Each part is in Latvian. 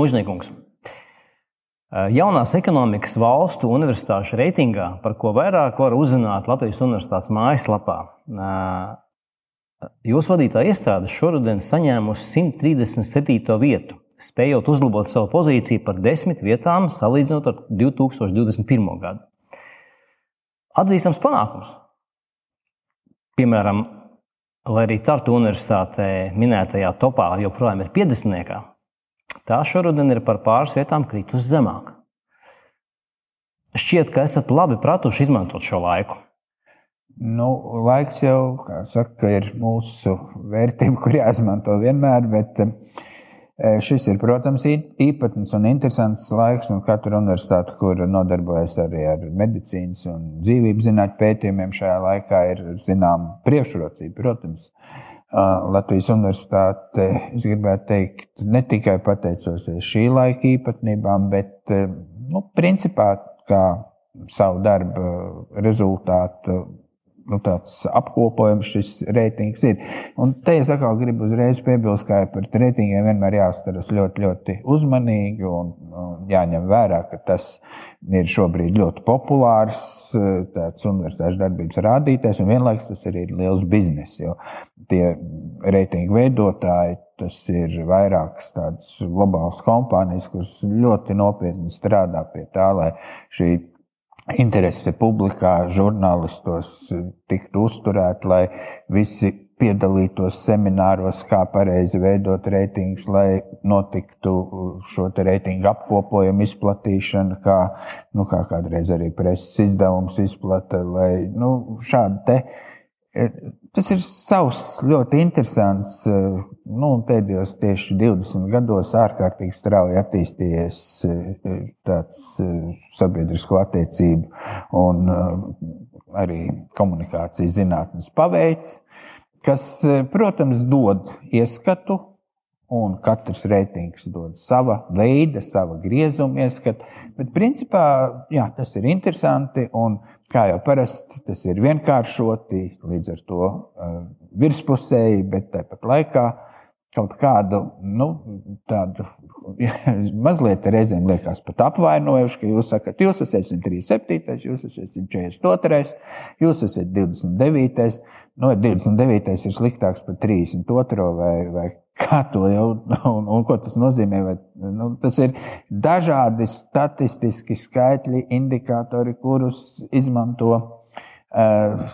Mūžniekungs. Jaunās ekonomikas valstu universitāšu reitingā, par ko vairāk var uzzināt Latvijas Universitātes mājaslapā, jūsu vadītā iestāde šoruden saņēmusi 137. vietu, spējot uzlabot savu pozīciju par desmit vietām, salīdzinot ar 2021. gadu. Atzīstams panākums. Piemēram, lai arī Tartu universitātē minētajā topā joprojām ir 50 tā šoruden ir par pāris vietām kritus zemāk. Šķiet, ka esat labi pratuši izmantot šo laiku. Nu, laiks jau, saka, ir mūsu vērtība, kur jāizmanto vienmēr, bet e, šis ir, protams, īpatns un interesants laiks, un katra universitāte, kur nodarbojas arī ar medicīnas un dzīvības zinātņu pētījumiem, šajā laikā ir zināma priekšrocība, protams. Latvijas universitāte, es gribētu teikt, ne tikai pateicoties šī laika īpatnībām, bet, nu, principā, kā savu darbu rezultātu nu, tāds apkopojums šis reitings ir. Un te es atkal gribu uzreiz piebilst, ka par reitingiem vienmēr jāuztaras ļoti, ļoti uzmanīgi un, un jāņem vērā, ka tas ir šobrīd ļoti populārs tāds universitāšu darbības rādītājs, un vienlaikus tas arī ir liels biznes, jo tie reitingu veidotāji Tas ir vairākas tādas globālas kompānijas, kuras ļoti nopietni strādā pie tā, lai šī interese publikā, žurnālistos tiktu uzturēta, lai visi piedalītos semināros, kā pareizi veidot reitingus, lai notiktu šo reitingu apkopojumu izplatīšana, kā, nu, kā kādreiz arī preses izdevums izplata, lai nu, šādi te Tas ir savs ļoti interesants, eh, nu, pēdējos tieši 20 gados ārkārtīgi strauji attīstījies eh, tāds eh, sabiedrisko attiecību un arī komunikācijas zinātnes paveids, kas, protams, dod ieskatu un katrs reitings dod sava veida, sava griezuma ieskatu. Bet, principā, jā, tas ir interesanti. Un, kā jau parasti, tas ir vienkāršoti, līdz ar to uh, virspusēji, bet tāpat laikā kaut kādu nu, tādu mazliet reizēm liekas pat apvainojuši, ka jūs sakat, jūs esat 137, jūs esat 142, jūs esat 29. Nu, 29. ir sliktāks par 32. vai, vai kā to jau, un, un ko tas nozīmē. Vai, nu, tas ir dažādi statistiski skaitļi, indikatori, kurus izmanto uh,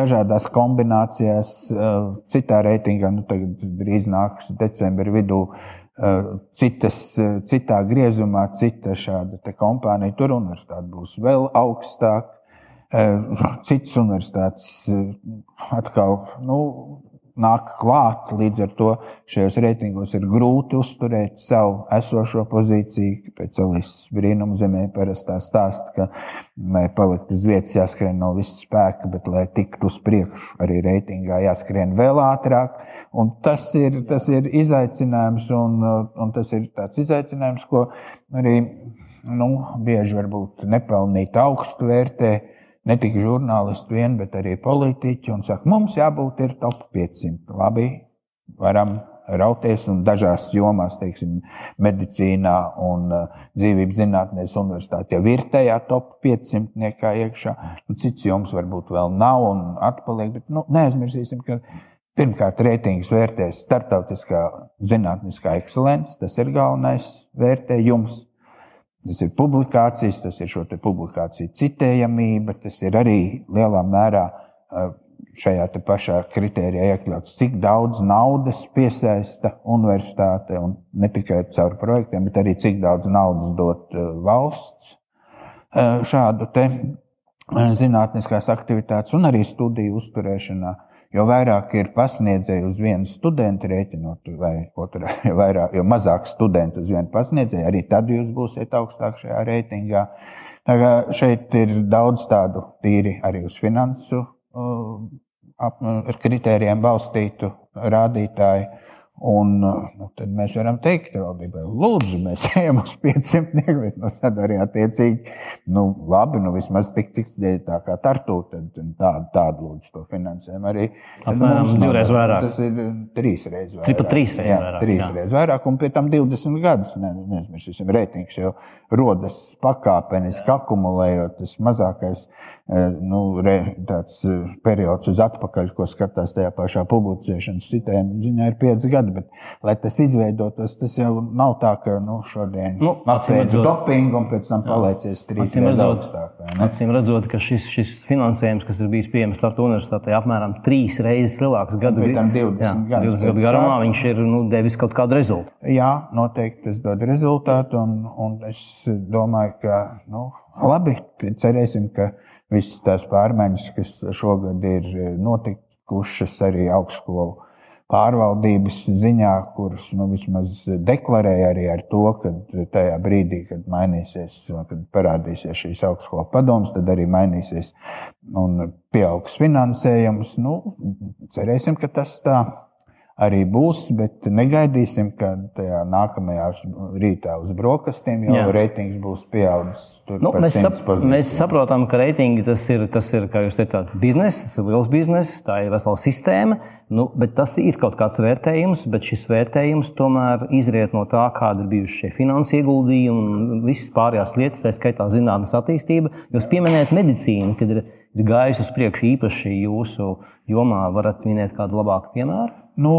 dažādās kombinācijās, uh, citā reitingā, nu, tagad drīz nāks decembra vidū. Uh, citas, citā griezumā, cita šāda kompānija, tur universitāte būs vēl augstāka. Citas universitātes atkal nu, nāk klāt. Līdz ar to šajos reitingos ir grūti uzturēt savu esošo pozīciju. Pēc Elīzes brīnuma zemē parastā stāsta, ka, lai paliktu uz vietas, jāskrien no visas spēka, bet, lai tiktu uz priekšu, arī reitingā jāskrien vēl ātrāk. Un tas ir, tas ir izaicinājums, un, un tas ir tāds izaicinājums, ko arī nu, bieži varbūt nepelnīt augstu vērtēt ne tikai žurnālisti vien, bet arī politiķi, un saka, mums jābūt ir top 500. Labi, varam rauties un dažās jomās, teiksim, medicīnā un uh, dzīvības zinātnēs universitāte jau ir tajā top 500 niekā iekšā. Nu, cits joms varbūt vēl nav un atpaliek, bet nu, neaizmirsīsim, ka pirmkārt reitingus vērtēs starptautiskā zinātniskā ekscelence, tas ir galvenais vērtējums. Tas ir publikācijas, tas ir šo publikāciju citējamība, tas ir arī lielā mērā šajā pašā kritērijā iekļauts, cik daudz naudas piesaista universitāte, un ne tikai caur projektiem, bet arī cik daudz naudas dot valsts šādu zinātniskās aktivitātes un arī studiju uzturēšanā. Jo vairāk ir pasniedzēju uz vienu studentu rēķinot, vai otrā, jo, vairāk, jo mazāk studentu uz vienu pasniedzēju, arī tad jūs būsiet augstāk šajā reitingā. Šeit ir daudz tādu tīri arī uz finansu ar kritērijiem balstītu rādītāju. Un, nu, tad mēs varam teikt, valdībai, lūdzu, mēs ejam uz 500 mārciņu. Nu, tad arī attiecīgi, nu, labi, nu, vismaz tik tik tā kā tartu, tad tādu, tādu lūdzu to finansējumu arī. Apmēram divreiz vairāk. Tas ir trīs reizes vairāk. Tripa trīs reizes vairāk. Trīs reizes vairāk, un pie tam 20 gadus. Ne, neaizmirsīsim, reitings jau rodas pakāpeniski akumulējot. Tas mazākais nu, re, tāds periods uz atpakaļ, ko skatās tajā pašā publicēšanas citējuma ziņā, ir 5 gadi. Bet, lai tas izveidotos, tas jau nav tā, ka nu, šodien Nu, redzot- dopingu un pēc tam palaicies trīs reizes augstāk. acīm redzot, ka šis, šis finansējums, kas ir bijis pieejams Tartu Universitātē, apmēram trīs reizes lielāks gadu, pēc tam 20 jā, gadus 20 gadu garumā, viņš ir nu, devis kaut kādu rezultātu. Jā, noteikti tas dod rezultātu. Un, un es domāju, ka nu, labi, cerēsim, ka visas tās pārmaiņas, kas šogad ir notikušas arī augstskolu pārvaldības ziņā, kuras nu, vismaz deklarēja arī ar to, ka tajā brīdī, kad mainīsies, kad parādīsies šīs augstskola padomas, tad arī mainīsies un pieaugs finansējums. Nu, cerēsim, ka tas tā arī būs, bet negaidīsim, ka tajā nākamajā rītā uz brokastiem jau Jā. reitings būs pieaudzis. Nu, par mēs, 100 sap, pozīcijām. mēs saprotam, ka reitingi tas ir, tas ir kā jūs teicāt, bizness, tas ir liels bizness, tā ir vesela sistēma. Nu, bet tas ir kaut kāds vērtējums, bet šis vērtējums tomēr izriet no tā, kāda ir bijuši šie finanses ieguldījumi un visas pārējās lietas, tā skaitā zinātnes attīstība. Jūs pieminējat medicīnu, kad ir, ir gājis uz priekšu īpaši jūsu jomā. Varat minēt kādu labāku piemēru? Nu,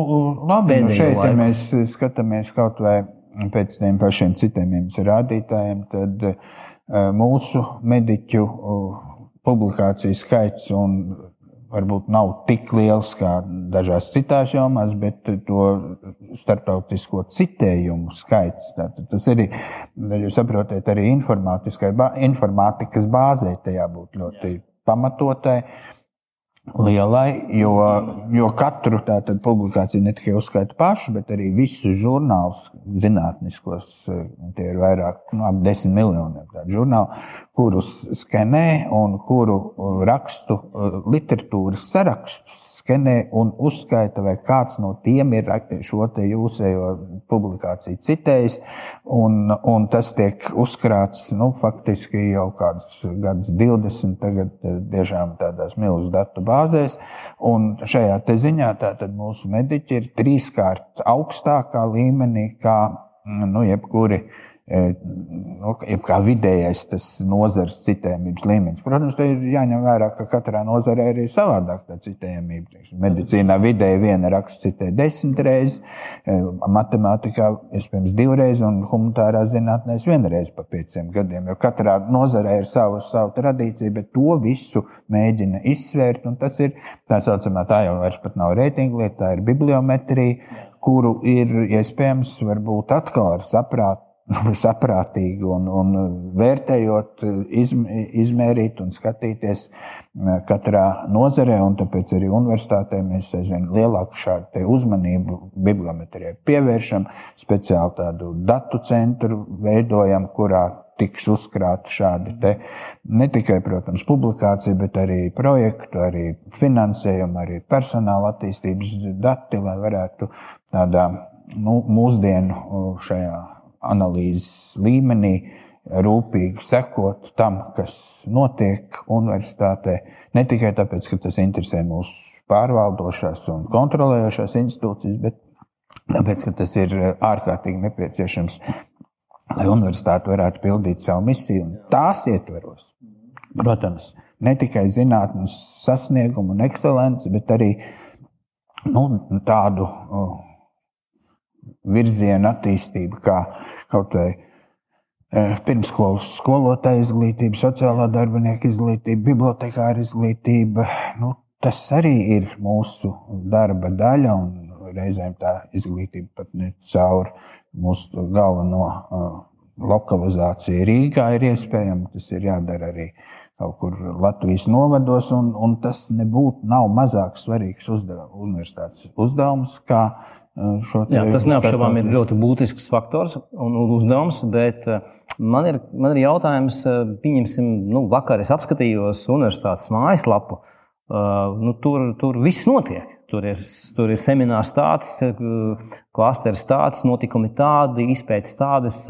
labi, nu Pēdējo šeit, ja mēs skatāmies kaut vai pēc tiem pašiem citiem rādītājiem, tad eh, mūsu mediķu eh, publikāciju skaits un varbūt nav tik liels kā dažās citās jomās, bet to starptautisko citējumu skaits. Tātad tas arī, jūs saprotat, arī informātikas bāzē tajā būtu ļoti pamatotai. Lielai, jo, jo katru tātad publikāciju ne tikai uzskaita pašu, bet arī visus žurnālus, zinātniskos, tie ir vairāk, nu, ap desmit miljoniem tādu žurnālu, kurus skenē un kuru eh, rakstu, eh, literatūras sarakstus skenē un uzskaita, vai kāds no tiem ir šo te jūsējo publikāciju citējis. Un, un tas tiek uzkrāts nu, faktiski jau kādus gadus, 20, tagad eh, tiešām tādās milzu datu bāzēs. Un šajā te ziņā tātad mūsu mediķi ir trīskārt augstākā līmenī kā nu, jebkuri. Nu, kā vidējais tas nozares citējumības līmenis. Protams, te ir jāņem vērā, ka katrā nozarē ir savādāk tā citējumība. Medicīnā vidēji viena raksts citē desmit reizes, matemātikā iespējams divreiz, un humanitārā zinātnē vienreiz pa pieciem gadiem. Jo katrā nozarē ir sava, sava tradīcija, bet to visu mēģina izsvērt. un Tas ir tā saucamā, tā jau vairs pat nav reitinga lieta, tā ir bibliometrija, kuru ir iespējams varbūt atkal ar saprātu saprātīgi un, un vērtējot, izm, izmērīt un skatīties katrā nozarē. Tāpēc arī universitātē mēs aizvien lielāku šādu uzmanību bibliometrijai pievēršam, speciāli tādu datu centru veidojam, kurā tiks uzkrāti šādi te, ne tikai, protams, publikācija, bet arī projektu, arī finansējumu, arī personāla attīstības dati, lai varētu tādā nu, mūsdienu šajā analīzes līmenī rūpīgi sekot tam, kas notiek universitātē. Ne tikai tāpēc, ka tas interesē mūsu pārvaldošās un kontrolējošās institūcijas, bet tāpēc, ka tas ir ārkārtīgi nepieciešams, lai universitāte varētu pildīt savu misiju un tās ietveros. Protams, ne tikai zinātnīs sasniegumu un ekscelenci, bet arī nu, tādu uh, virzienu attīstību, kā kaut vai uh, pirmsskolas skolotāja izglītība, sociālā darbinieka izglītība, bibliotekāra izglītība. Nu, tas arī ir mūsu darba daļa, un reizēm tā izglītība pat ne caur mūsu galveno uh, lokalizāciju Rīgā ir iespējama. Tas ir jādara arī kaut kur Latvijas novados, un, un tas nebūtu nav mazāk svarīgs uzdevums, universitātes uzdevums, kā Jā, tas neapšaubām ir ļoti būtisks faktors un uzdevums, bet man ir, man ir jautājums, pieņemsim, nu, vakar es apskatījos universitātes mājaslapu. Uh, nu, tur, tur viss notiek. tur ir, tur ir seminārs tāds, klasteris tāds, notikumi tādi, izpētes tādas,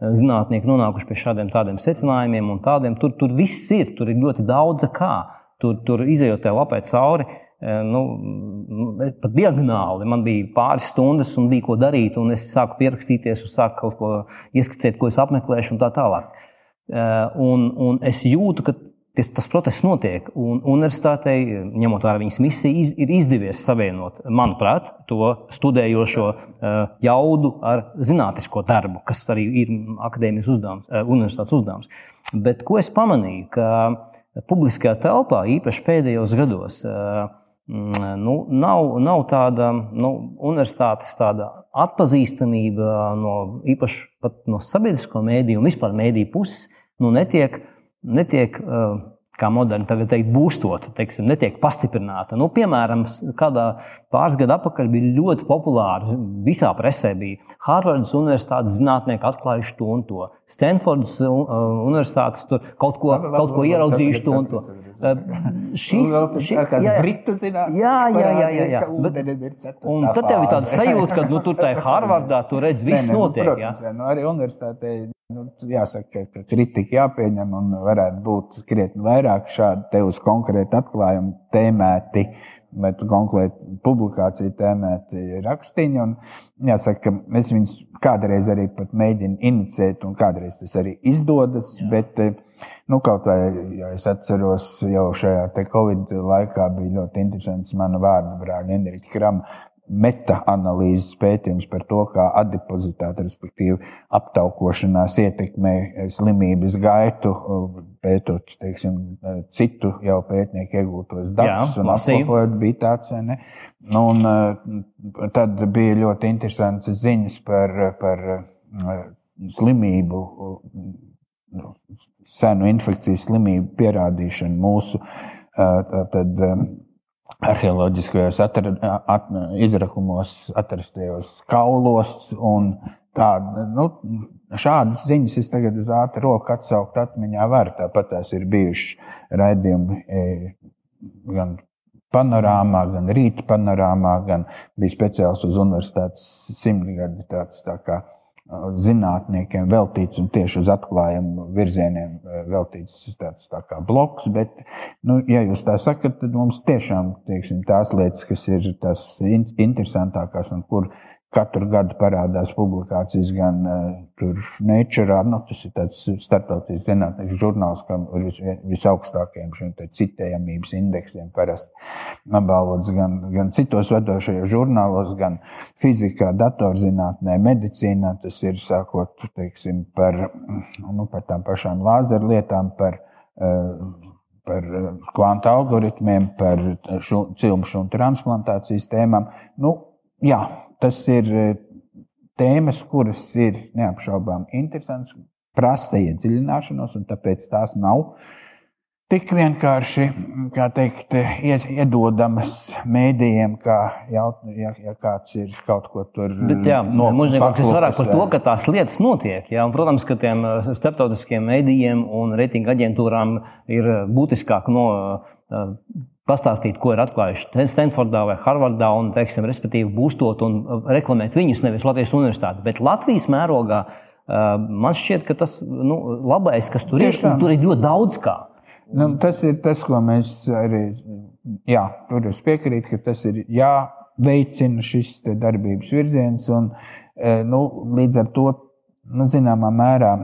zinātnieki nonākuši pie šādiem tādiem secinājumiem un tādiem. Tur, tur viss ir, tur ir ļoti daudz kā. Tur, tur izējot tajā lapē cauri, nu, pat diagonāli. Man bija pāris stundas, un bija ko darīt, un es sāku pierakstīties, un sāku kaut ko ieskicēt, ko es apmeklēšu, un tā tālāk. Un, un es jūtu, ka tas, tas process notiek. Un universitātei, ņemot vērā viņas misiju, iz, ir izdevies savienot, manuprāt, to studējošo jaudu ar zinātnisko darbu, kas arī ir akadēmijas uzdevums, universitātes uzdevums. Bet ko es pamanīju? Ka publiskajā telpā, īpaši pēdējos gados, nu, nav, nav tāda nu, universitātes tāda atpazīstamība no īpaši no sabiedrisko mēdīju un vispār mēdīju puses nu, netiek, netiek kā moderni tagad teikt, būstot, teiksim, netiek pastiprināta. Nu, piemēram, kādā pāris gadu atpakaļ bija ļoti populāra, visā presē bija Harvardas Universitātes zinātnieki atklājuši to un to. Stanfordas Universitātes tur kaut ko, labi, labi, kaut ko ieraudzījuši to un to. Šis ir Britu zinātnē. Jā, jā, jā. jā, jā. Bet, un tad tev ir tāda sajūta, ka nu, tur tajā Harvardā tur redz, viss nu, notiek. Protams, jā. Nu, arī universitātē Nu, jāsaka, ka kritika jāpieņem un varētu būt krietni vairāk šādu te uz konkrētu atklājumu tēmēti, bet konkrēti publikāciju tēmēti rakstiņi. Un jāsaka, ka es viņus kādreiz arī mēģinu inicēt, un kādreiz tas arī izdodas. Jā. Bet, nu, kaut vai, ja es atceros, jau šajā Covid laikā bija ļoti interesants mana vārdu brāļa Enrika Krama meta-analīzes pētījums par to, kā adipozitāte, respektīvi aptaukošanās, ietekmē slimības gaitu, pētot teiksim, citu jau pētnieku iegūtos datus Jā, un apkopojot, bija tāds. Ne? Nu, un, tad bija ļoti interesants ziņas par, par slimību, senu infekcijas slimību pierādīšanu mūsu. Tad, arheoloģiskajos atr, at, izrakumos atrastajos kaulos. Tāda, nu, šādas ziņas es tagad uz ātru roku atsaukt atmiņā varu. Tāpat tās ir bijušas raidījumi e, gan panorāmā, gan rīta panorāmā, gan bija speciāls uz universitātes simtgadi tāds tā kā zinātniekiem veltīts un tieši uz atklājumu virzieniem veltīts tāds tā kā bloks. Bet, nu, ja jūs tā sakat, tad mums tiešām teiksim, tās lietas, kas ir tās interesantākās un kur Katru gadu parādās publikācijas gan uh, Nature, nu, tas ir tāds starptautisks zinātnīs žurnāls, kam ir vis, visaugstākajiem šiem citējamības indeksiem parasti apbalvots gan, gan citos vadošajos žurnālos, gan fizikā, datorzinātnē, medicīnā. Tas ir sākot teiksim, par, nu, par tām pašām lāzeru lietām, par uh, par kvanta algoritmiem, par cilmu šūnu transplantācijas tēmām. Nu, jā, tas ir eh, tēmas, kuras ir neapšaubām interesantas, prasa iedziļināšanos, un tāpēc tās nav tik vienkārši teikt, iedodamas mēdījiem, kā jaut, ja, ja kāds ir kaut ko tur nopietni. Tas vairāk par to, ka tās lietas notiek. Jā, un, protams, ka tiem eh, starptautiskiem mēdījiem un reitingu aģentūrām ir būtiskāk no eh, pastāstīt, ko ir atklājuši Stanfordā vai Harvardā, un, teiksim, respektīvi, būstot un uh, reklamēt viņus, nevis Latvijas universitāti. Bet Latvijas mērogā uh, man šķiet, ka tas nu, labais, kas tur Tieši ir, tur ir ļoti daudz kā. Nu, tas ir tas, ko mēs arī jā, tur piekrītam, ka tas ir jāveicina šis darbības virziens. Un, uh, nu, līdz ar to, nu, zināmā mērā,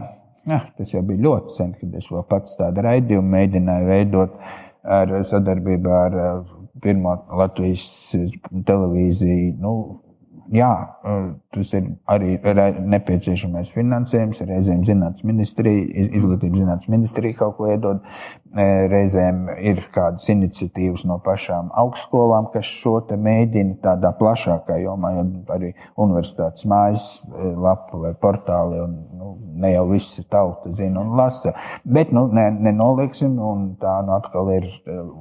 jā, tas jau bija ļoti sen, kad es vēl pats tādu raidījumu mēģināju veidot. Uh, ar sadarbībā ar pirmo Latvijas televīziju. Nu, jā, tas ir arī nepieciešamais finansējums. Reizēm zinātnīs ministrija, izglītības zinātnīs ministrija kaut ko iedod. Reizēm ir kādas iniciatīvas no pašām augstskolām, kas šo mēģina tādā plašākā jomā, jo arī universitātes mājas lapa vai portāli. Un, nu, ne jau visi tauta zina un lasa. Bet nu, ne, nenolieksim, un tā nu atkal ir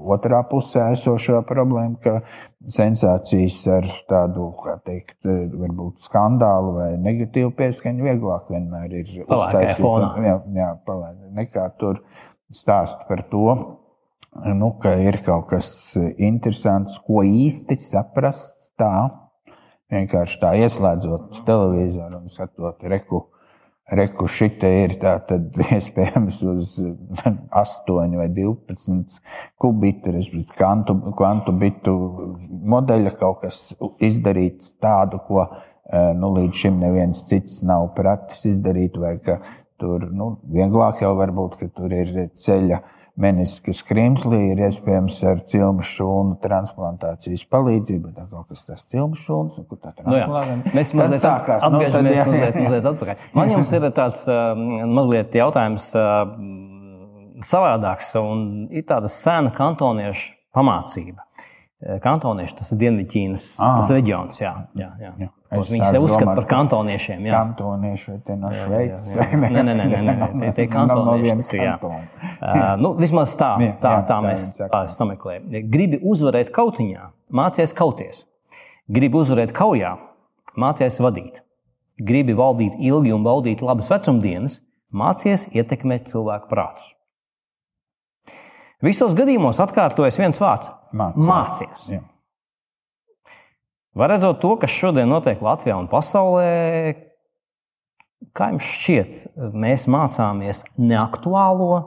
otrā pusē esošā problēma, ka sensācijas ar tādu, kā teikt, varbūt skandālu vai negatīvu pieskaņu vieglāk vienmēr ir uztaisīt. Jā, jā, palēd, nekā tur stāst par to, nu, ka ir kaut kas interesants, ko īsti saprast. Tā vienkārši tā ieslēdzot televizoru un skatot reku. Reku šitie ir tātad iespējams uz 8 vai 12 kubitu, respektīvi kvantu, bitu modeļa kaut kas izdarīt tādu, ko eh, nu, līdz šim neviens cits nav pratis izdarīt, vai ka tur nu, vieglāk jau var būt, ka tur ir ceļa menisku skrimslī ir iespējams ar cilmu šūnu transplantācijas palīdzību. Tā kaut kas tāds cilmu šūnas, un kur tā transplantācija. Nu, Mēs mazliet sākās. Nu, tad, jā, mazliet, mazliet atpakaļ. Man jums ir tāds uh, mazliet jautājums uh, savādāks, un ir tāda sena kantoniešu pamācība. Kantonieši tas ir Dienvidķīnas ah. reģions. Jā, jā, jā. jā. Viņi sev uzskata par kantoniešiem. Jā. Kantonieši vai no Šveices? Nē, nē, nē, nē, nē, tie, tie kantonieši. No uh, nu, vismaz tā, tā, jā, tā, tā mēs tā sameklējam. Gribi uzvarēt kautiņā, mācies kauties. Gribi uzvarēt kaujā, mācies vadīt. Gribi valdīt ilgi un baudīt labas vecumdienas, mācies ietekmēt cilvēku prātus. Visos gadījumos atkārtojas viens vārds -. Jā. Var redzot to, kas šodien notiek Latvijā un pasaulē, kā jums šķiet, mēs mācāmies neaktuālo,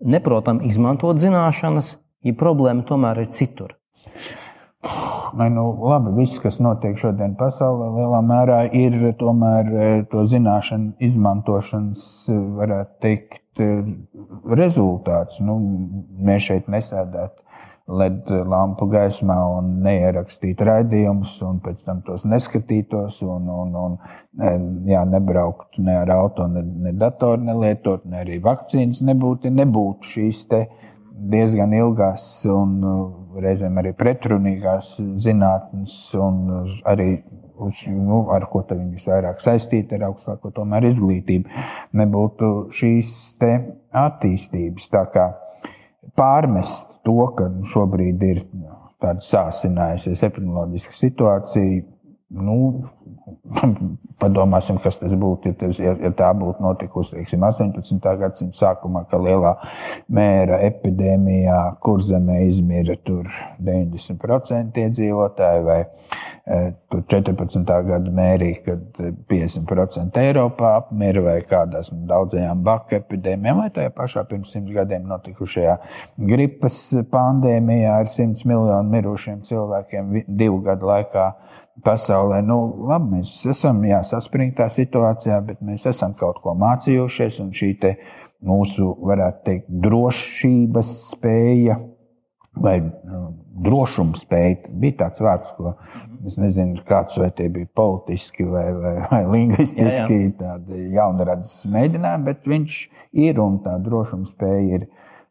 neprotam izmantot zināšanas, ja problēma tomēr ir citur. Nē, nu, labi, viss, kas notiek šodien pasaulē, lielā mērā ir tomēr e, to zināšanu izmantošanas, e, varētu teikt, e, rezultāts. Nu, mēs šeit nesēdētu LED lampu gaismā un neierakstīt raidījumus, un pēc tam tos neskatītos, un, un, un jā, nebrauktu ne ar auto, ne, ne datoru nelietot, ne arī vakcīnas nebūtu, nebūtu šīs diezgan ilgās un reizēm arī pretrunīgās zinātnes, un arī uz, nu, ar ko viņi visvairāk saistīti ar augstāko izglītību, nebūtu šīs attīstības. Tā kā pārmest to, ka šobrīd ir tāda sāsinājusies epidemioloģiska situācija. Nu, Padomāsim, kas tas būtu, ja, ja tā būtu notikusi teiksim, 18. gadsimta sākumā, kad lielā mēra epidēmijā, kur zemē izmira 90% iedzīvotāji, vai 14. E, gada mērī, kad 50% Eiropā apmira, vai kādās daudzajām baka epidēmijām, vai tajā pašā pirms simts gadiem notikušajā gripas pandēmijā ar 100 miljonu mirušiem cilvēkiem divu gadu laikā pasaulē. Nu, labi, mēs esam jā, saspringtā situācijā, bet mēs esam kaut ko mācījušies. Un šī mūsu, varētu teikt, drošības spēja vai nu, drošuma spēja bija tāds vārds, ko es nezinu, kāds vai tie bija politiski vai, vai, vai lingvistiski, tādi jaunradas mēģinājumi, bet viņš ir un tā drošuma spēja ir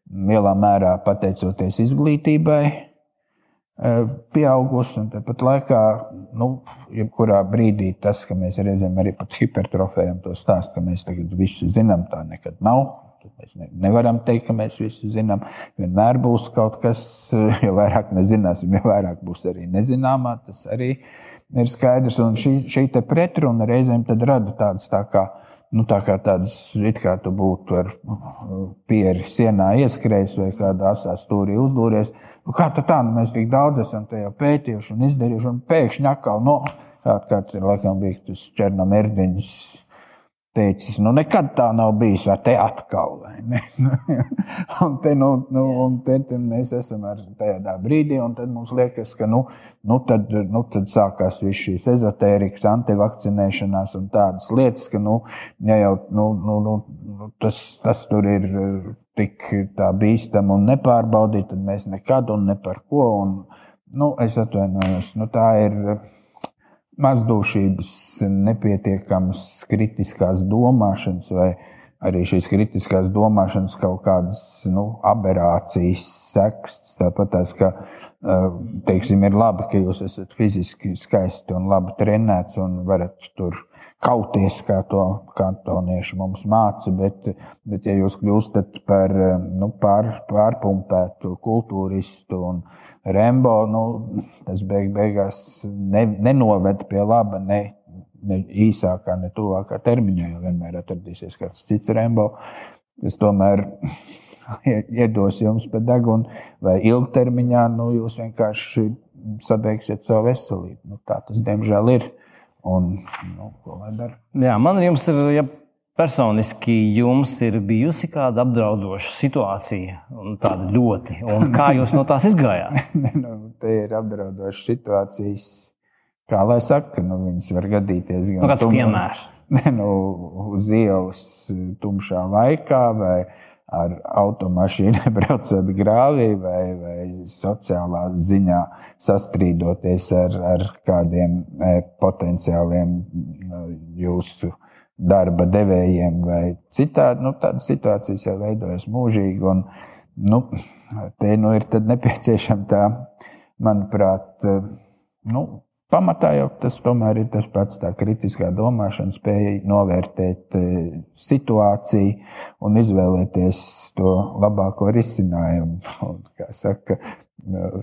lielā mērā pateicoties izglītībai Eh, pieaugusi. Tāpat laikā, nu, jebkurā brīdī tas, ka mēs redzam, arī pat hipertrofējam to stāstu, ka mēs tagad visu zinām, tā nekad nav. Mēs nevaram teikt, ka mēs visu zinām. Vienmēr būs kaut kas, eh, jo vairāk mēs zināsim, jo vairāk būs arī nezināmā. Tas arī ir skaidrs. Un šī, šī pretruna reizēm rada tādas tā kā nu, tā kā tādas, it kā tu būtu ar pieri sienā ieskrējis vai kādā asā stūrī uzdūries. Nu, kā tā, nu, mēs tik daudz esam jau pētījuši un izdarījuši, un pēkšņi atkal, nu, kāds, kāds ir laikam bija tas Černomērdiņš teicis, nu, nekad tā nav bijis, vai te atkal, vai ne? un te, nu, nu, un te, te mēs esam tādā brīdī, un tad mums liekas, ka, nu, nu, tad, nu, tad sākās viss šīs ezotērikas, antivakcinēšanās un tādas lietas, ka, nu, ja jau, nu, nu, nu tas, tas tur ir tik tā bīstam un nepārbaudīt, tad mēs nekad un ne par ko, un, nu, es atvainojos, nu, tā ir mazdūšības, nepietiekamas kritiskās domāšanas vai arī šīs kritiskās domāšanas kaut kādas nu, aberācijas sekas. Tāpat tās, ka teiksim, ir labi, ka jūs esat fiziski skaisti un labi trenēts un varat tur kauties, kā to kantonieši mums māca, bet, bet ja jūs kļūstat par nu, pār, pārpumpētu kultūristu un Rembo, nu, tas beig, beigās ne, nenoved pie laba ne, ne īsākā, ne tuvākā termiņā, jo vienmēr atradīsies kāds cits Rembo, kas tomēr iedos jums pa degunu, vai ilgtermiņā nu, jūs vienkārši sabeigsiet savu veselību. Nu, tā tas, diemžēl, ir. Un, nu, ko lai dara? Jā, man jums ir. Ja personiski jums ir bijusi kāda apdraudoša situācija, un tāda ļoti, un kā jūs no tās izgājāt? nu, te ir apdraudošas situācijas, kā lai saka, nu, viņas var gadīties gan nu, kāds tumā, piemērs. Ne, nu, uz ielas tumšā laikā vai ar automašīnu braucot grāvī vai, vai sociālā ziņā sastrīdoties ar, ar kādiem e, potenciāliem e, jūsu darba devējiem vai citādi. Nu, tādas situācijas jau veidojas mūžīgi. Un, nu, te nu ir nepieciešama tā, manuprāt, nu, pamatā jau tas tomēr ir tas pats, tā kritiskā domāšana, spēja novērtēt e, situāciju un izvēlēties to labāko risinājumu. Un, kā saka,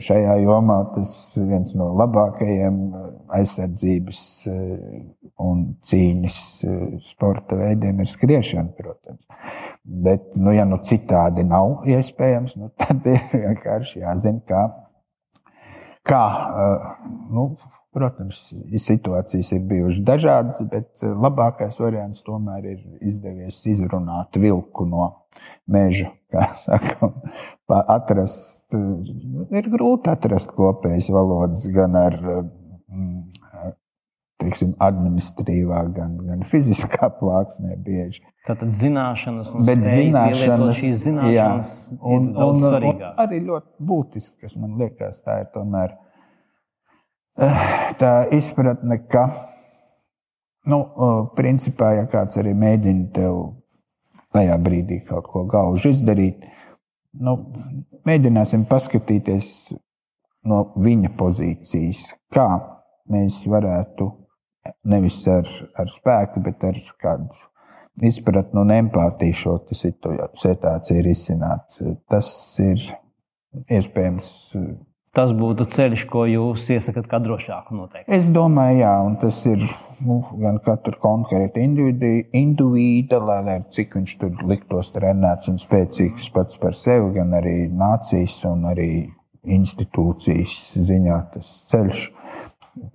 Šajā jomā tas viens no labākajiem aizsardzības eh, un cīņas sporta veidiem, ir skriešana, protams. Bet, nu, ja nu citādi nav iespējams, nu, tad ir vienkārši jāzina, kā, kā nu, Protams, situācijas ir bijušas dažādas, bet eh, labākais variants tomēr ir izdevies izrunāt vilku no meža. Atrast, eh, ir grūti atrast kopējas valodas gan ar mm, teiksim, administratīvā, gan, gan fiziskā plāksnē bieži. Tātad zināšanas, un Bet zināšanas, zināšanas jā, un, un, un, un arī ļoti būtiski, kas man liekas, tā ir tomēr tā izpratne, ka, nu, principā, ja kāds arī mēģina tev tajā brīdī kaut ko gaužu izdarīt, nu, mēģināsim paskatīties no viņa pozīcijas, kā mēs varētu nevis ar, ar spēku, bet ar kādu izpratni un empātiju šo situāciju risināt. Tas ir iespējams tas būtu ceļš, ko jūs iesakāt kā drošāku noteikti. Es domāju, jā, un tas ir nu, gan katra konkrēta indivīda, lai, lai cik viņš tur liktos trenēts un spēcīgs pats par sevi, gan arī nācijas un arī institūcijas ziņā tas ceļš.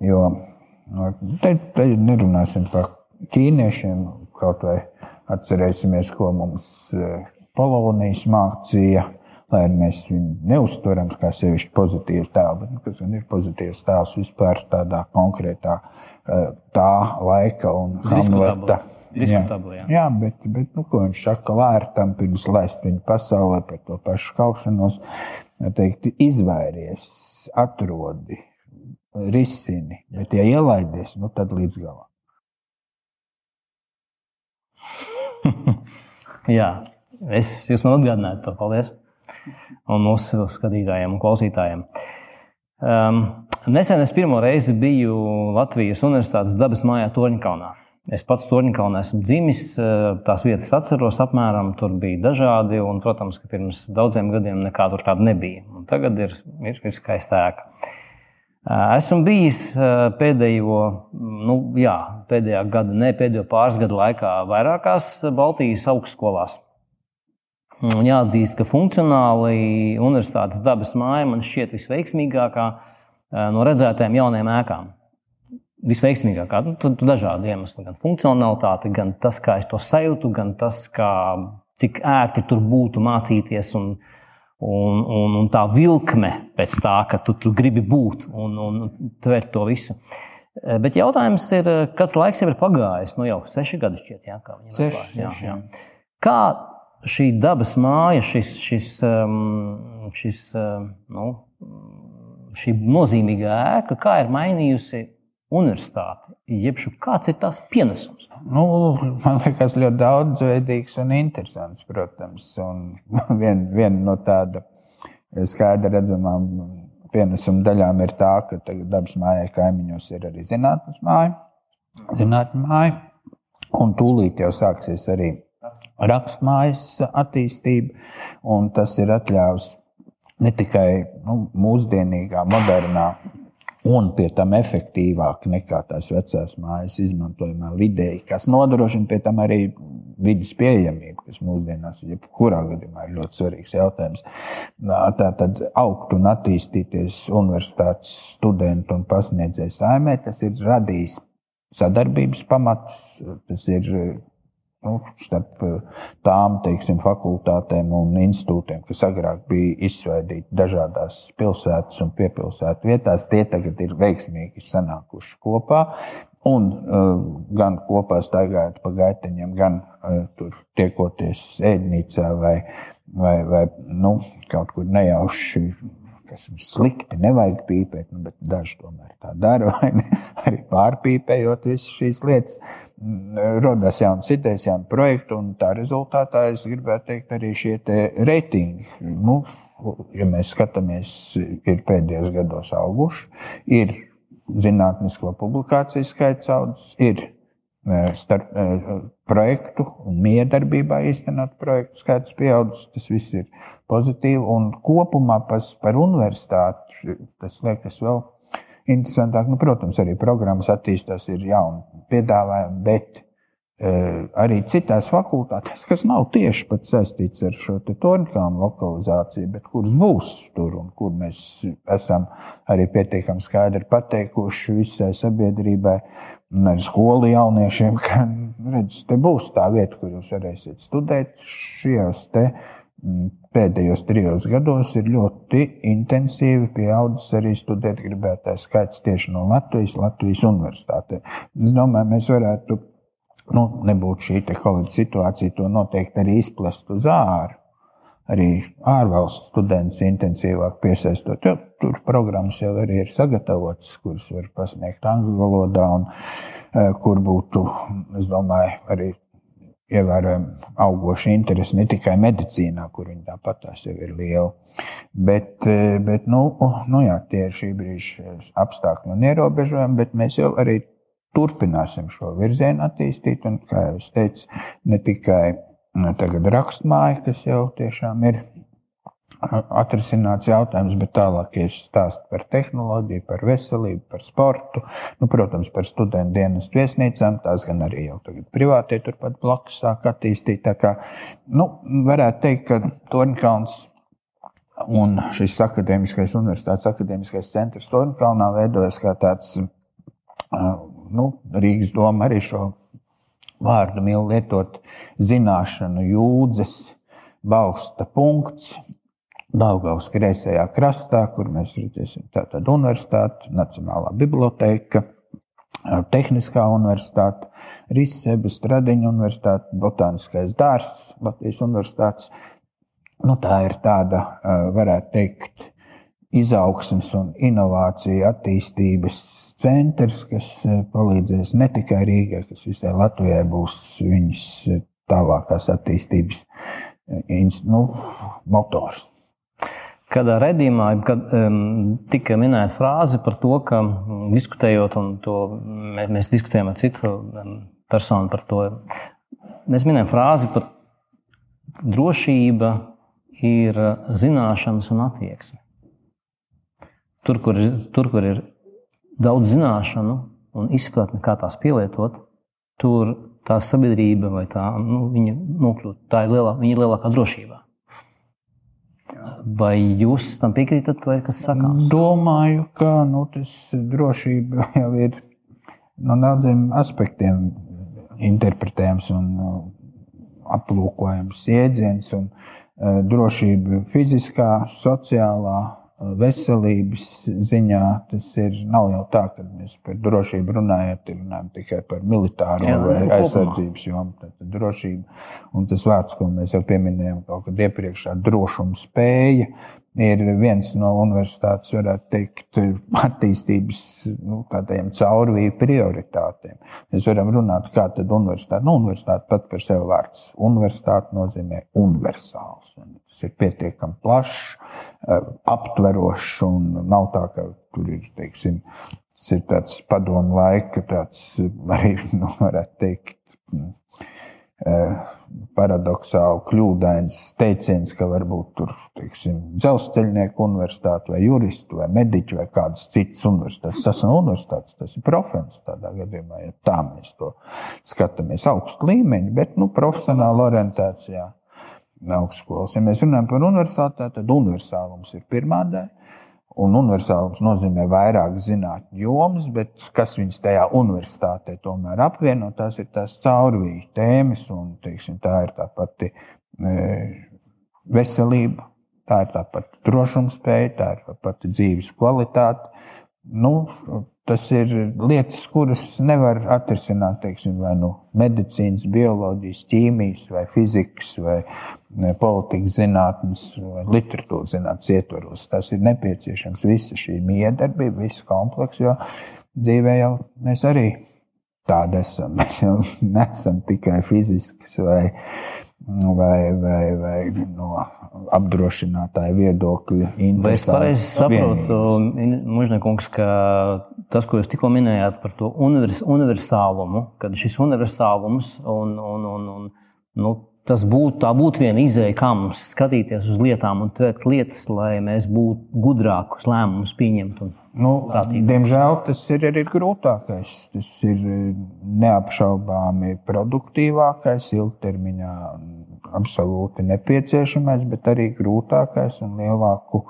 Jo nu, te, te nerunāsim par ķīniešiem, kaut vai atcerēsimies, ko mums eh, Polonijas mācīja lai mēs viņu neuztveram kā sevišķi pozitīvu tēlu, bet nu, kas ir pozitīvs tēls vispār tādā konkrētā eh, tā laika un Hamleta. Jā, jā, bet, bet nu, ko viņš saka lērtam, pirms laist viņu pasaulē par to pašu kaušanos, teikt, izvairies, atrodi, risini, bet ja ielaidies, nu tad līdz galam. jā, es jūs man atgādināju to. Paldies! Un mūsu skatītājiem un klausītājiem. Um, nesen es pirmo reizi biju Latvijas Universitātes dabas mājā Torņkalnā. Es pats Torņkalnā esmu dzimis, uh, tās vietas atceros apmēram, tur bija dažādi, un, protams, ka pirms daudziem gadiem nekā tur tāda nebija. Un tagad ir, ir, ir skaista ēka. Uh, esmu bijis uh, pēdējo, nu, jā, pēdējā gada, ne pēdējo pāris gadu laikā vairākās Baltijas augstskolās. Un jāatzīst, ka funkcionāli universitātes dabas māja man šķiet visveiksmīgākā eh, no redzētajām jaunajām ēkām. Visveiksmīgākā, nu, tad dažādu iemeslu, gan funkcionalitāte, gan tas, kā es to sajūtu, gan tas, kā, cik ērti tur būtu mācīties un, un, un, un tā vilkme pēc tā, ka tu, tu gribi būt un, un tvert to visu. Eh, bet jautājums ir, kāds laiks jau ir pagājis? Nu, jau seši gadi šķiet, jā, kā viņi jā, jā. Kā šī dabas māja, šis, šis, um, šis, um, nu, šī nozīmīgā ēka, kā ir mainījusi universitāti, jeb kāds ir tās pienesums? Nu, man liekas, ļoti daudzveidīgs un interesants, protams. Un viena vien no tāda skaidra redzamām pienesuma daļām ir tā, ka dabas mājai kaimiņos ir arī zinātnes māja, zinātnes māja, un tūlīt jau sāksies arī rakstmājas attīstība, un tas ir atļāvis ne tikai nu, mūsdienīgā, modernā un pie tam efektīvāk nekā tās vecās mājas izmantojamā vidē, kas nodrošina pie tam arī vidas pieejamība, kas mūsdienās ir jebkurā gadījumā ir ļoti svarīgs jautājums. Tā tad augt un attīstīties universitātes studentu un pasniedzēju saimē, tas ir radījis sadarbības pamatus, tas ir nu, starp tām teiksim, fakultātēm un institūtiem, kas agrāk bija izsveidīti dažādās pilsētas un piepilsētu vietās, tie tagad ir veiksmīgi sanākuši kopā. Un uh, gan kopā staigājot pa gaiteņiem, gan uh, tur tiekoties ēdnīcā vai, vai, vai nu, kaut kur nejauši, kas ir slikti, nevajag pīpēt, nu, bet daži tomēr tā dara, vai ne? Arī pārpīpējot visas šīs lietas, rodas jaunas idejas, jauni projekti, un tā rezultātā es gribētu teikt arī šie reitingi. Nu, ja mēs skatāmies, ir pēdējos gados auguši, ir zinātnisko publikāciju skaits audzis, ir e, starp e, projektu un miedarbībā īstenot projektu skaits pieaudzis. Tas viss ir pozitīvi. Un kopumā pas, par universitāti tas liekas vēl interesantāk. Nu, protams, arī programmas attīstās, ir jauni piedāvājumi, bet Eh, arī citās fakultātēs, kas nav tieši saistīts ar šo torņkānu lokalizāciju, bet kuras būs tur un kur mēs esam arī pietiekami skaidri pateikuši visai sabiedrībai un arī skolu jauniešiem, ka redz, te būs tā vieta, kur jūs varēsiet studēt. Šajos te mm, pēdējos trijos gados ir ļoti intensīvi pieaudzis arī studēt gribētājs skaits tieši no Latvijas, Latvijas universitātē. Es domāju, mēs varētu nu, nebūtu šī Covid situācija, to noteikti arī izplest uz ārā. Arī ārvalstu studentus intensīvāk piesaistot, jo tur programmas jau arī ir sagatavotas, kuras var pasniegt angļu valodā, un uh, kur būtu, es domāju, arī ievērojami augoša interese ne tikai medicīnā, kur viņa tāpat tās jau ir liela. Bet, e, bet nu, nu jā, tie ir šī brīža apstākļi un ierobežojumi, bet mēs jau arī turpināsim šo virzienu attīstīt. Un, kā jau es teicu, ne tikai tagad rakstmāja, kas jau tiešām ir atrisināts jautājums, bet tālāk es stāstu par tehnoloģiju, par veselību, par sportu, nu, protams, par studentu dienas viesnīcām. Tās gan arī jau tagad privātie turpat blakus sāk attīstīt. Tā kā, nu, varētu teikt, ka Torņkalns un šis akadēmiskais universitātes akadēmiskais centrs Torņkalnā veidojas kā tāds nu, Rīgas doma arī šo vārdu mīl lietot zināšanu jūdzes balsta punkts. Daugaus kreisajā krastā, kur mēs redzēsim tātad universitāti, Nacionālā biblioteka, Tehniskā universitāte, Rīsebas, Stradiņa universitāte, Botāniskais dārzs, Latvijas universitātes. Nu, tā ir tāda, varētu teikt, izaugsmes un inovāciju attīstības centrs, kas palīdzēs ne tikai Rīgai, kas visai Latvijai būs viņas tālākās attīstības nu, motors. Kādā redzījumā, kad um, tika minēta frāze par to, ka diskutējot, un to, mēs, mēs diskutējām ar citu personu par to, mēs minējām frāzi par drošība ir zināšanas un attieksme. Tur, kur, tur, kur ir daudz zināšanu un izpratni, kā tās pielietot, tur tā sabiedrība vai tā, nu, viņa nokļūt, tā ir, lielā, viņa ir lielākā drošībā. Vai jūs tam piekrītat, vai kas sakāms? Domāju, ka nu, tas drošība jau ir no daudziem aspektiem interpretējams un uh, aplūkojams jēdziens. Un, uh, drošība fiziskā, sociālā, veselības ziņā tas ir. Nav jau tā, ka mēs par drošību runājam, runājam tikai par militāro Jā, vai nu, aizsardzības jomu. Tad drošība un tas vārds, ko mēs jau pieminējām, kaut kad iepriekš, drošuma spēja ir viens no universitātes, varētu teikt, attīstības nu, caurvīju prioritātēm. Mēs varam runāt, kā tad universitāte, nu, universitāte pat par sevi vārds. Universitāte nozīmē universāls. Tas ir pietiekami plašs, eh, aptverošs un nav tā, ka tur ir, teiksim, tas ir tāds padomu laika, tāds arī, nu, varētu teikt, paradoxāli kļūdains teiciens, ka varbūt tur teiksim, dzelzceļnieku universitāte vai juristu vai mediķu vai kādas citas universitātes. Tas nav universitātes, tas ir profils tādā gadījumā, ja tā mēs to skatāmies augstu līmeņu, bet nu, profesionāla orientācijā augstskolas. Ja mēs runājam par universitāti, tad universālums ir pirmā daļa. Un universālums nozīmē vairāk zinātnю jomas, bet kas viņas tajā universitātē tomēr apvieno, tās ir tās caurvīja tēmas, un teiksim, tā ir tā pati e, veselība, tā ir tā pati drošumspēja, tā ir tā pati dzīves kvalitāte. Nu, tas ir lietas, kuras nevar atrisināt teiksim, vai nu medicīnas, bioloģijas, ķīmijas, vai fizikas, vai politikas zinātnes vai literatūras zinātnes ietvaros. Tas ir nepieciešams visa šī miedarbība, visa komplekss, jo dzīvē jau mēs arī tādi esam. Mēs jau neesam tikai fizisks vai, vai, vai, vai no apdrošinātāja viedokļa. Vai es pareizi saprotu, Mužnekungs, ka tas, ko jūs tikko minējāt par to univers, universālumu, kad šis universālums un, un, un, un nu, tas būtu, būtu viena izēja, kā mums skatīties uz lietām un tvērt lietas, lai mēs būtu gudrākus lēmumus pieņemt. Nu, diemžēl tas ir arī grūtākais. Tas ir neapšaubāmi produktīvākais, ilgtermiņā absolūti nepieciešamais, bet arī grūtākais un lielāku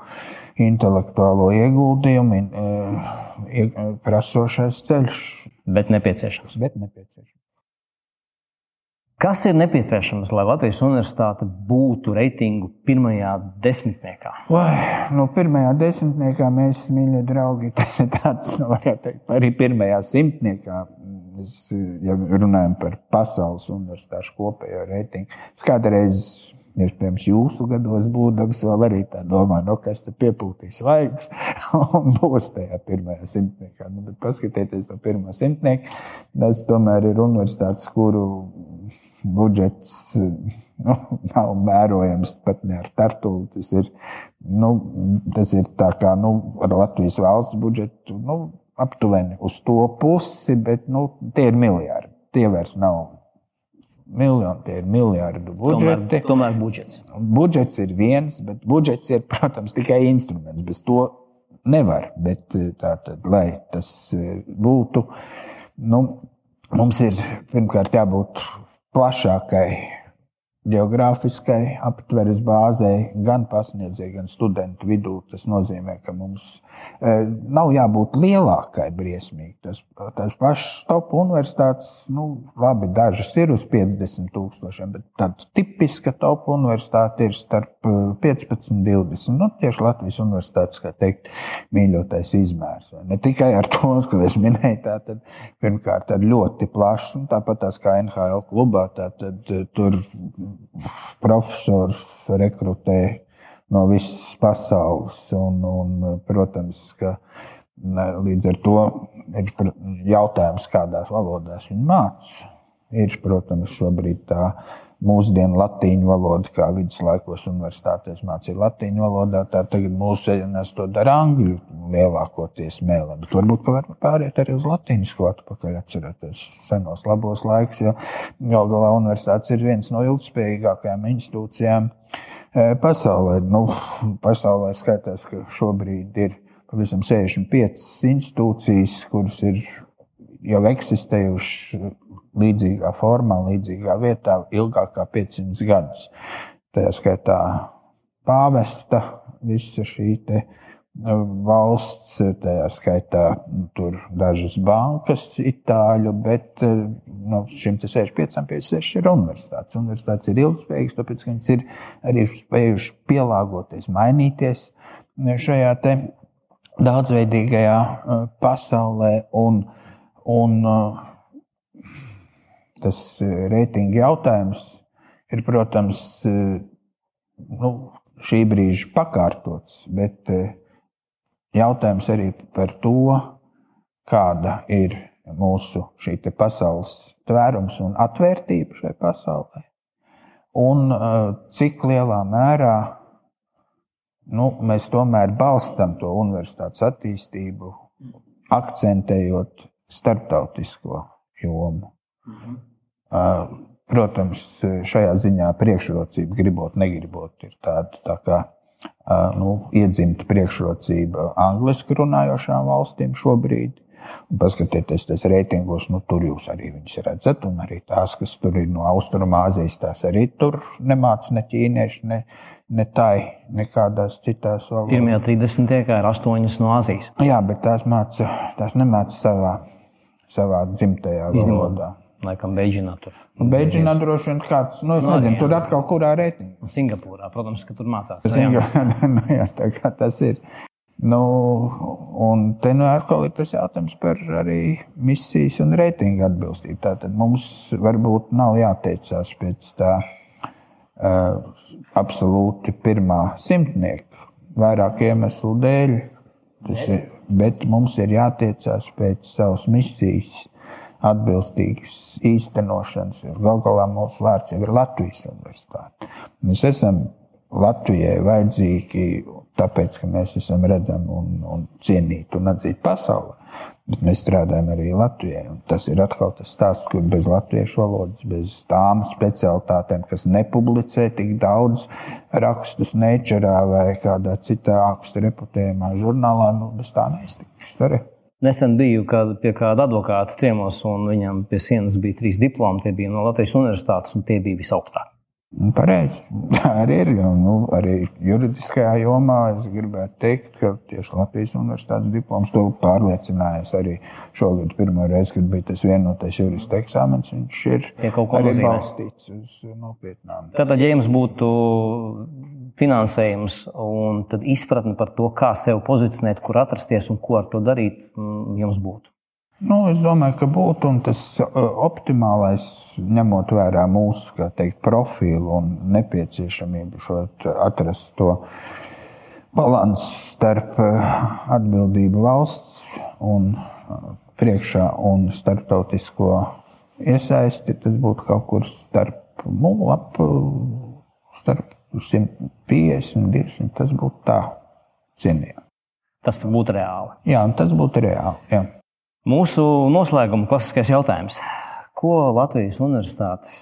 intelektuālo ieguldījumu e, prasošais ceļš. Bet nepieciešams. Bet nepieciešams. Kas ir nepieciešams, lai Latvijas universitāte būtu reitingu pirmajā desmitniekā? Vai, nu, pirmajā desmitniekā mēs, mīļie draugi, tas ir tāds, nu, teikt, arī pirmajā simtniekā. Mēs ja runājam par pasaules universitāšu kopējo reitingu. Es kādreiz, iespējams, jūsu gados būdams, vēl arī tā domāju, no kas te piepūtīs laiks un būs tajā pirmajā simtniekā. Nu, bet paskatieties to pirmo simtnieku. Tas tomēr ir universitātes, kuru budžets nu, nav mērojams pat ne ar tartu. Tas ir, nu, tas ir tā kā nu, ar Latvijas valsts budžetu nu, aptuveni uz to pusi, bet nu, tie ir miljardi. Tie vairs nav miljoni, tie ir miljardu budžeti. Tomēr, tomēr budžets. Budžets ir viens, bet budžets ir, protams, tikai instruments. Bez to nevar. Bet tātad, lai tas būtu, nu, mums ir pirmkārt jābūt Poxa, ok. Geogrāfiskai aptveres bāzei, gan pasniedzēju, gan studentu vidū. Tas nozīmē, ka mums e, nav jābūt lielākai briesmīgi. Tas, tas pašs top universitātes, nu, labi, dažas ir uz 50 tūkstošiem, bet tāda tipiska top universitāte ir starp 15 un 20. Nu, tieši Latvijas universitātes, kā teikt, mīļotais izmērs. Ne tikai ar to, ko es minēju, tātad pirmkārt ar ļoti plašu, tāpat tās kā NHL klubā, tātad tur profesors rekrutē no visas pasaules. Un, un, protams, ka līdz ar to ir jautājums, kādās valodās viņi mācās. Ir, protams, šobrīd tā mūsdienu latīņu valodu, kā viduslaikos universitātēs mācīja latīņu valodā, tā tagad mūsdienās to dara angļu lielākoties mēlē. Bet varbūt, ka var pāriet arī uz latīņu skolu, pakaļ atceroties senos labos laikus, jo gal galā universitātes ir viens no ilgspējīgākajām institūcijām e, pasaulē. Nu, pasaulē skaitās, ka šobrīd ir pavisam 65 institūcijas, kuras ir jau eksistējušas līdzīgā formā, līdzīgā vietā ilgāk kā 500 gadus. Tajā skaitā pāvesta, visa šī e, valsts, tajā skaitā tur dažas bankas, itāļu, bet e, no šim 65, 56 ir universitātes. Universitātes ir ilgspējīgas, tāpēc viņas ir arī spējušas pielāgoties, mainīties šajā daudzveidīgajā e, pasaulē. Un, un, tas e, reitinga jautājums ir, protams, e, nu, šī brīža pakārtots, bet e, jautājums arī par to, kāda ir mūsu pasaules tvērums un atvērtība šai pasaulē, un cik lielā mērā nu, mēs tomēr balstam to universitātes attīstību, akcentējot starptautisko jomu. Mhm. protams, šajā ziņā priekšrocība, gribot, negribot, ir tāda tā kā nu, iedzimta priekšrocība angliski runājošām valstīm šobrīd. Un paskatieties, tas reitingos, nu, tur jūs arī viņus redzat, un arī tās, kas tur ir no Austrumāzijas, tās arī tur nemāca ne ķīnieši, ne, ne tai, nekādās citās valodās. Pirmajā 30. ir astoņas no Āzijas. Jā, bet tās, māca, tās nemāca savā, savā dzimtajā valodā. Laikam, Beidžinā tur. Beidžinā droši vien kāds, nu, es no, nezinu, jā. tur atkal kurā reitingā. Singapūrā, protams, ka tur mācās. Singapūrā, nu, jā, tā kā tas ir. Nu, un te nu atkal ir tas jautājums par arī misijas un reitingu atbilstību. Tātad mums varbūt nav jāteicās pēc tā uh, absolūti pirmā simtnieka, vairāk iemeslu dēļ. Ir, bet mums ir jātiecās pēc savas misijas atbilstīgas īstenošanas. Galu galā mūsu vārds jau ir Latvijas universitāte. Mēs esam Latvijai vajadzīgi tāpēc, ka mēs esam redzami un, un cienīti un atzīti pasaulē. Bet mēs strādājam arī Latvijai. Tas ir atkal tas stāsts, kur bez latviešu valodas, bez tām specialitātēm, kas nepublicē tik daudz rakstus Nature vai kādā citā augstu reputējumā žurnālā, nu, bez tā neiztiks. Nesen biju kād, pie kāda advokāta ciemos, un viņam pie sienas bija trīs diplomi. Tie bija no Latvijas universitātes, un tie bija visaugstākie. Pareizi. Tā arī ir. Jo, nu, arī juridiskajā jomā es gribētu teikt, ka tieši Latvijas universitātes diploms to pārliecinājās arī šogad. Pirmā reize, kad bija tas vienotais jurista eksāmens, viņš ir arī balstīts uz nopietnām. Tātad, ja jums būtu finansējums un izpratne par to, kā sevi pozicionēt, kur atrasties un ko ar to darīt, mm, jums būtu. Nu, es domāju, ka būtu tas uh, optimālais, ņemot vērā mūsu teikt, profilu un nepieciešamību atrast to līdzsvaru starp uh, atbildību valsts un uh, priekšā un starptautisko iesaisti. Tas būtu kaut kur starp, nu, ap, starp 150, 200. Tas būtu tā cienījami. Tas būtu reāli. Jā, tas būtu reāli. Jā. Mūsu noslēguma klasiskais jautājums. Ko Latvijas Universitātes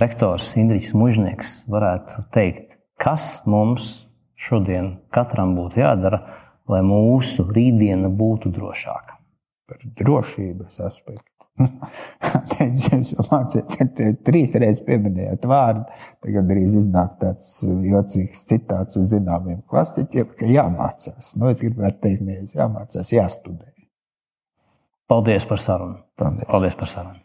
rektors Indričs Mužnieks varētu teikt, kas mums šodien katram būtu jādara, lai mūsu rītdiena būtu drošāka? Par drošības aspektu. Jūs jau mācījāt, trīs reizes pieminējāt vārdu. Tagad arī iznāk tāds jocīgs citāts uz zināmiem klasiķiem, ka jāmācās. Nu, es gribētu teikt, nevis jāmācās, jāstudē. Paldies par sarunu. Paldies, Paldies par sarunu.